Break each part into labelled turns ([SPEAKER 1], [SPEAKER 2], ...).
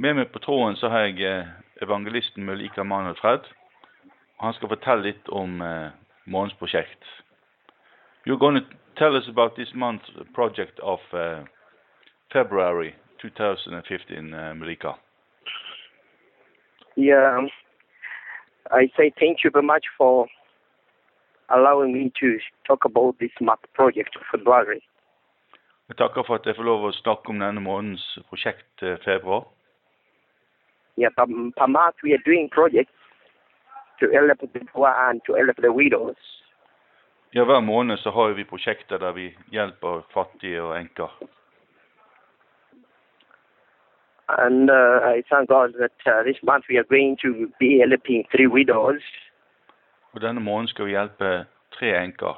[SPEAKER 1] Med meg på tråden så har jeg eh, evangelisten Mulika Manuel Fred. Han skal fortelle litt om eh, månedens prosjekt. You're going to tell us about this month's project of uh, February 2015, uh, Mulika.
[SPEAKER 2] Yeah, I say thank you very much for allowing me to talk about this month project of February.
[SPEAKER 1] Jeg takker for at jeg får lov å snakke om denne månedens prosjekt eh, februar.
[SPEAKER 2] Yeah, per, per month we are doing projects to help the poor and to help the widows.
[SPEAKER 1] Ja, hver måned så har vi prosjekter der vi hjelper fattige og enker.
[SPEAKER 2] And uh, I thank God that uh, this month we are going to be helping three widows.
[SPEAKER 1] Og denne måneden skal vi hjelpe tre enker.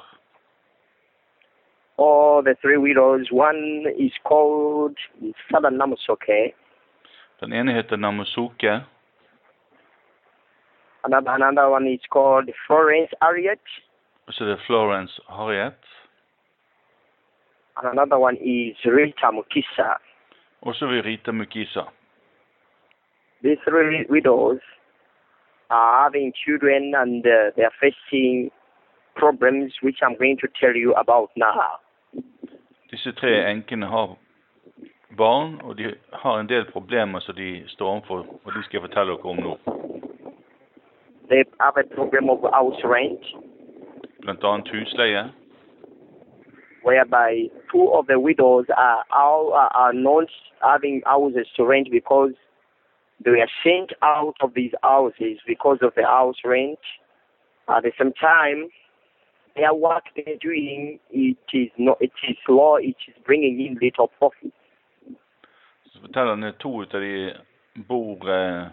[SPEAKER 2] All the three widows. One is called Southern Namusoke.
[SPEAKER 1] Den ene heter Namosuke,
[SPEAKER 2] Another, another one is called Florence Harriet.
[SPEAKER 1] så er Florence Harriet,
[SPEAKER 2] And another one is Rita Mukisa.
[SPEAKER 1] så er Rita Mukisa.
[SPEAKER 2] These three widows are having children and uh, they are facing problems which I'm going to tell you about now.
[SPEAKER 1] Disse tre enkene har barn, og de har en del problemer som de står overfor, og de skal jeg fortelle dere om nå.
[SPEAKER 2] They have a problem of house rent,
[SPEAKER 1] Blant annet husleie,
[SPEAKER 2] whereby two of the widows are, are, are not having houses to rent because they were sent out of these houses because of the house rent. At the same time, their work they're doing it is not it is law it is bringing in little profit.
[SPEAKER 1] At to av de bor eh,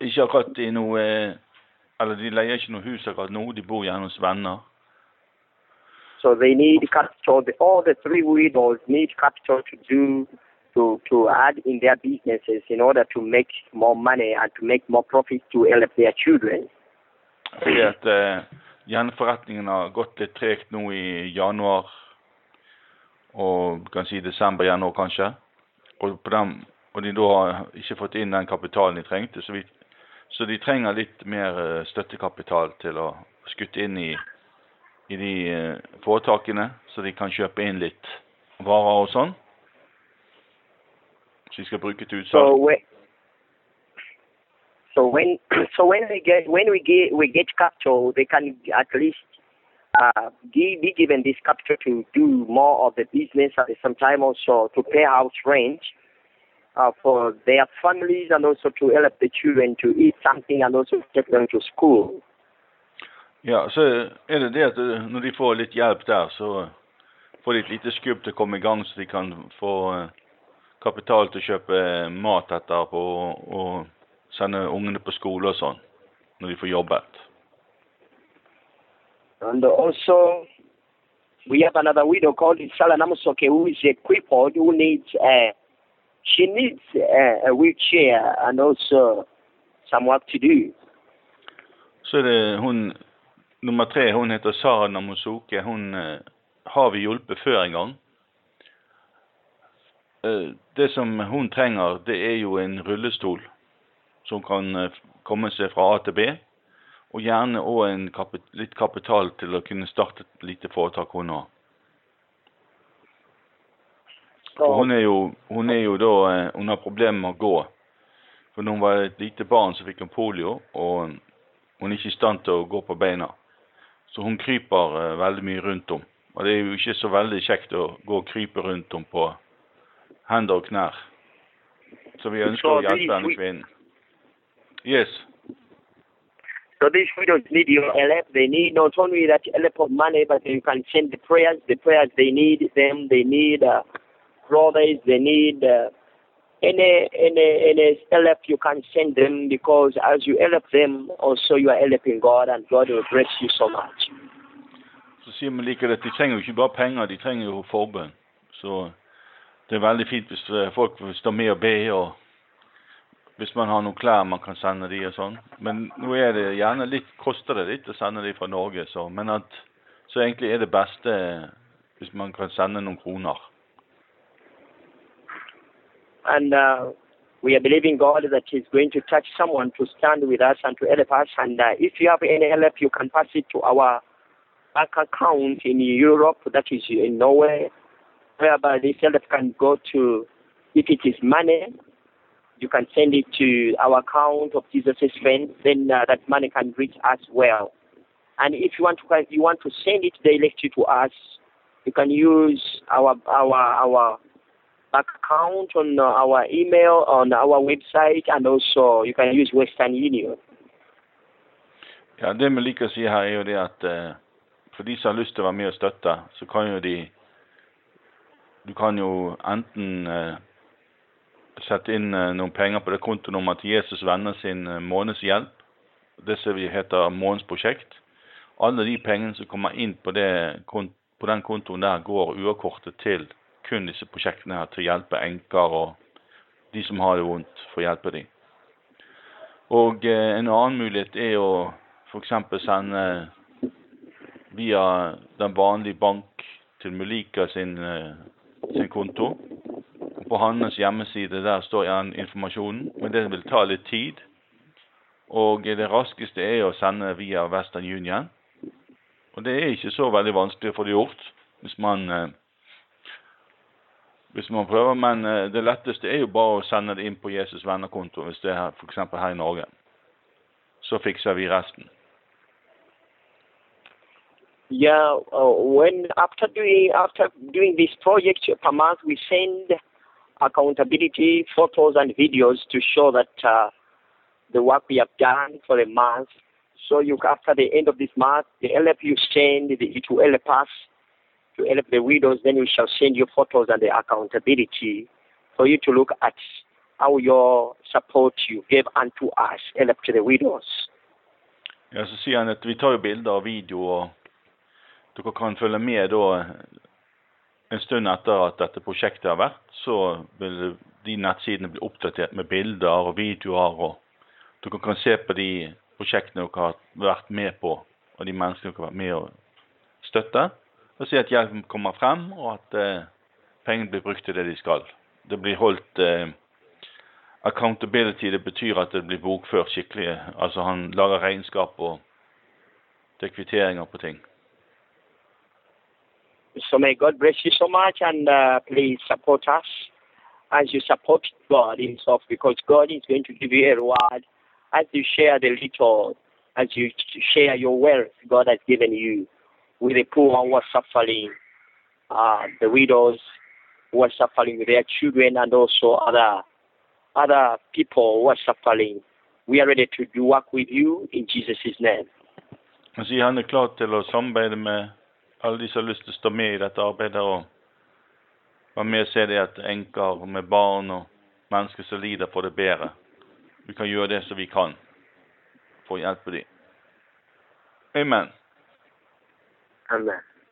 [SPEAKER 1] ikke akkurat i noe eh, Eller de leier ikke noe hus akkurat nå, de bor gjerne hos venner.
[SPEAKER 2] So they need capital. All the three widows need capital to do to to add in their businesses in order to make more money and to make more profit to help their children.
[SPEAKER 1] Fordi at eh, gjenforretningen har gått litt tregt nå i januar og kan si desember, januar kanskje. Og, den, og de da har ikke fått inn den kapitalen de trengte. Så, vi, så de trenger litt mer eh, støttekapital til å skutte inn i, i de eh, foretakene, så de kan kjøpe inn litt varer og sånn.
[SPEAKER 2] So
[SPEAKER 1] utsalg.
[SPEAKER 2] when so when so when we get when we get we get capital, they can at least uh, be given this capital to do more of the business at the same time also to pay house rent uh, for their families and also to help the children to eat something and also to take them to school.
[SPEAKER 1] Ja, så er det det at eh, når de får litt hjelp der, så får de et lite skubb til å komme i gang, så de kan få eh, kapital til å kjøpe eh, mat etterpå og, og sende ungene på skole og sånn, når de får jobbet.
[SPEAKER 2] And also, we have another widow called Sala Namusoke who is a crippled who needs a, she needs a, a wheelchair and also some work to do.
[SPEAKER 1] Så er det hun nummer tre, hun heter Sara Namosuke. Hun uh, har vi hjulpet før en gang. Eh, det som hun trenger, det er jo en rullestol som kan eh, komme seg fra A til B. Og gjerne òg kapit litt kapital til å kunne starte et lite foretak hun har. For hun er jo, hun er jo da eh, Hun har problemer med å gå. For når hun var et lite barn, så fikk hun polio, og hun er ikke i stand til å gå på beina. Så hun kryper eh, veldig mye rundt om. Og det er jo ikke så veldig kjekt å gå og krype rundt om på hender og knær. Så vi ønsker å hjelpe
[SPEAKER 2] de-
[SPEAKER 1] denne kvinnen. Yes.
[SPEAKER 2] So these widows need your help. They need not only that help of money, but you can send the prayers. The prayers they need them. They need uh, brothers. They need uh, any any any help you can send them because as you help them, also you are helping God, and God will bless you so much.
[SPEAKER 1] Så vi like det at de trenger jo ikke bare penger, de trenger jo forbønn. Så det er veldig fint hvis eh, folk vil stå med og be, og hvis man har noen klær man kan sende de og sånn. Men nå er det gjerne litt, koster det litt å sende de fra Norge, så, men at, så egentlig er det beste hvis man kan sende noen kroner.
[SPEAKER 2] And uh, we are believing God that He's going to touch someone to stand with us and to help us. And uh, if you have any help, you can pass it to our bank account in Europe, that is in Norway, whereby this help can go to, if it is money, you can send it to our account of Jesus' friend, then uh, that money can reach us well. And if you want to, you want to send it directly to us, you can use our our our account on uh, our email on our website, and also you can use Western Union.
[SPEAKER 1] Ja, Det vi liker å si her, er jo det at eh, for de som har lyst til å være med og støtte, så kan jo de Du kan jo enten eh, sette inn eh, noen penger på det kontonummeret til Jesus Venner sin eh, månedshjelp. Det som vi heter månedsprosjekt. Alle de pengene som kommer inn på, det, på den kontoen der, går uavkortet til kun disse prosjektene her til å hjelpe enker og de som har det vondt, for å hjelpe dem. Og eh, en annen mulighet er å f.eks. sende via den vanlige bank til Mulika sin, sin konto. På hans hjemmeside der står igjen informasjonen, men det vil ta litt tid. Og det raskeste er å sende via Western Union. Og det er ikke så veldig vanskelig å få det gjort hvis man eh, hvis man prøver, men eh, det letteste er jo bare å sende det inn på Jesus venner-konto, hvis det er f.eks. her i Norge. Så fikser vi resten.
[SPEAKER 2] Yeah, uh, when after doing after doing this project per month, we send accountability photos and videos to show that uh, the work we have done for the month. So you after the end of this month, the help you send, the, it will help us to help the widows, then we shall send you photos and the accountability for you to look at how your support you gave unto us, help to the widows.
[SPEAKER 1] Ja, så sier han at vi tar bilder og video, og dere kan følge med da en stund etter at dette prosjektet har vært, så vil de nettsidene bli oppdatert med bilder og videoer, og dere kan se på de prosjektene dere har vært med på, og de menneskene dere har vært med å støtte og se at hjelpen kommer frem, og at eh, pengene blir brukt til det de skal. Det blir holdt eh, Accountability det betyr at det blir bokført skikkelig. Altså han lager regnskap og det er kvitteringer på ting.
[SPEAKER 2] So may God bless you so much and uh, please support us as you support God Himself because God is going to give you a reward as you share the little, as you share your wealth God has given you. with the poor who are suffering, uh, the widows who are suffering with their children, and also other other people who are suffering. We are ready to do work with you in Jesus' name.
[SPEAKER 1] Han sier han klar til å samarbeide med alle de som har lyst til å stå med i dette arbeidet og være med og se det at enker med barn og mennesker som lider, får det bedre. Vi kan gjøre det som vi kan for å hjelpe dem. Amen.
[SPEAKER 2] Amen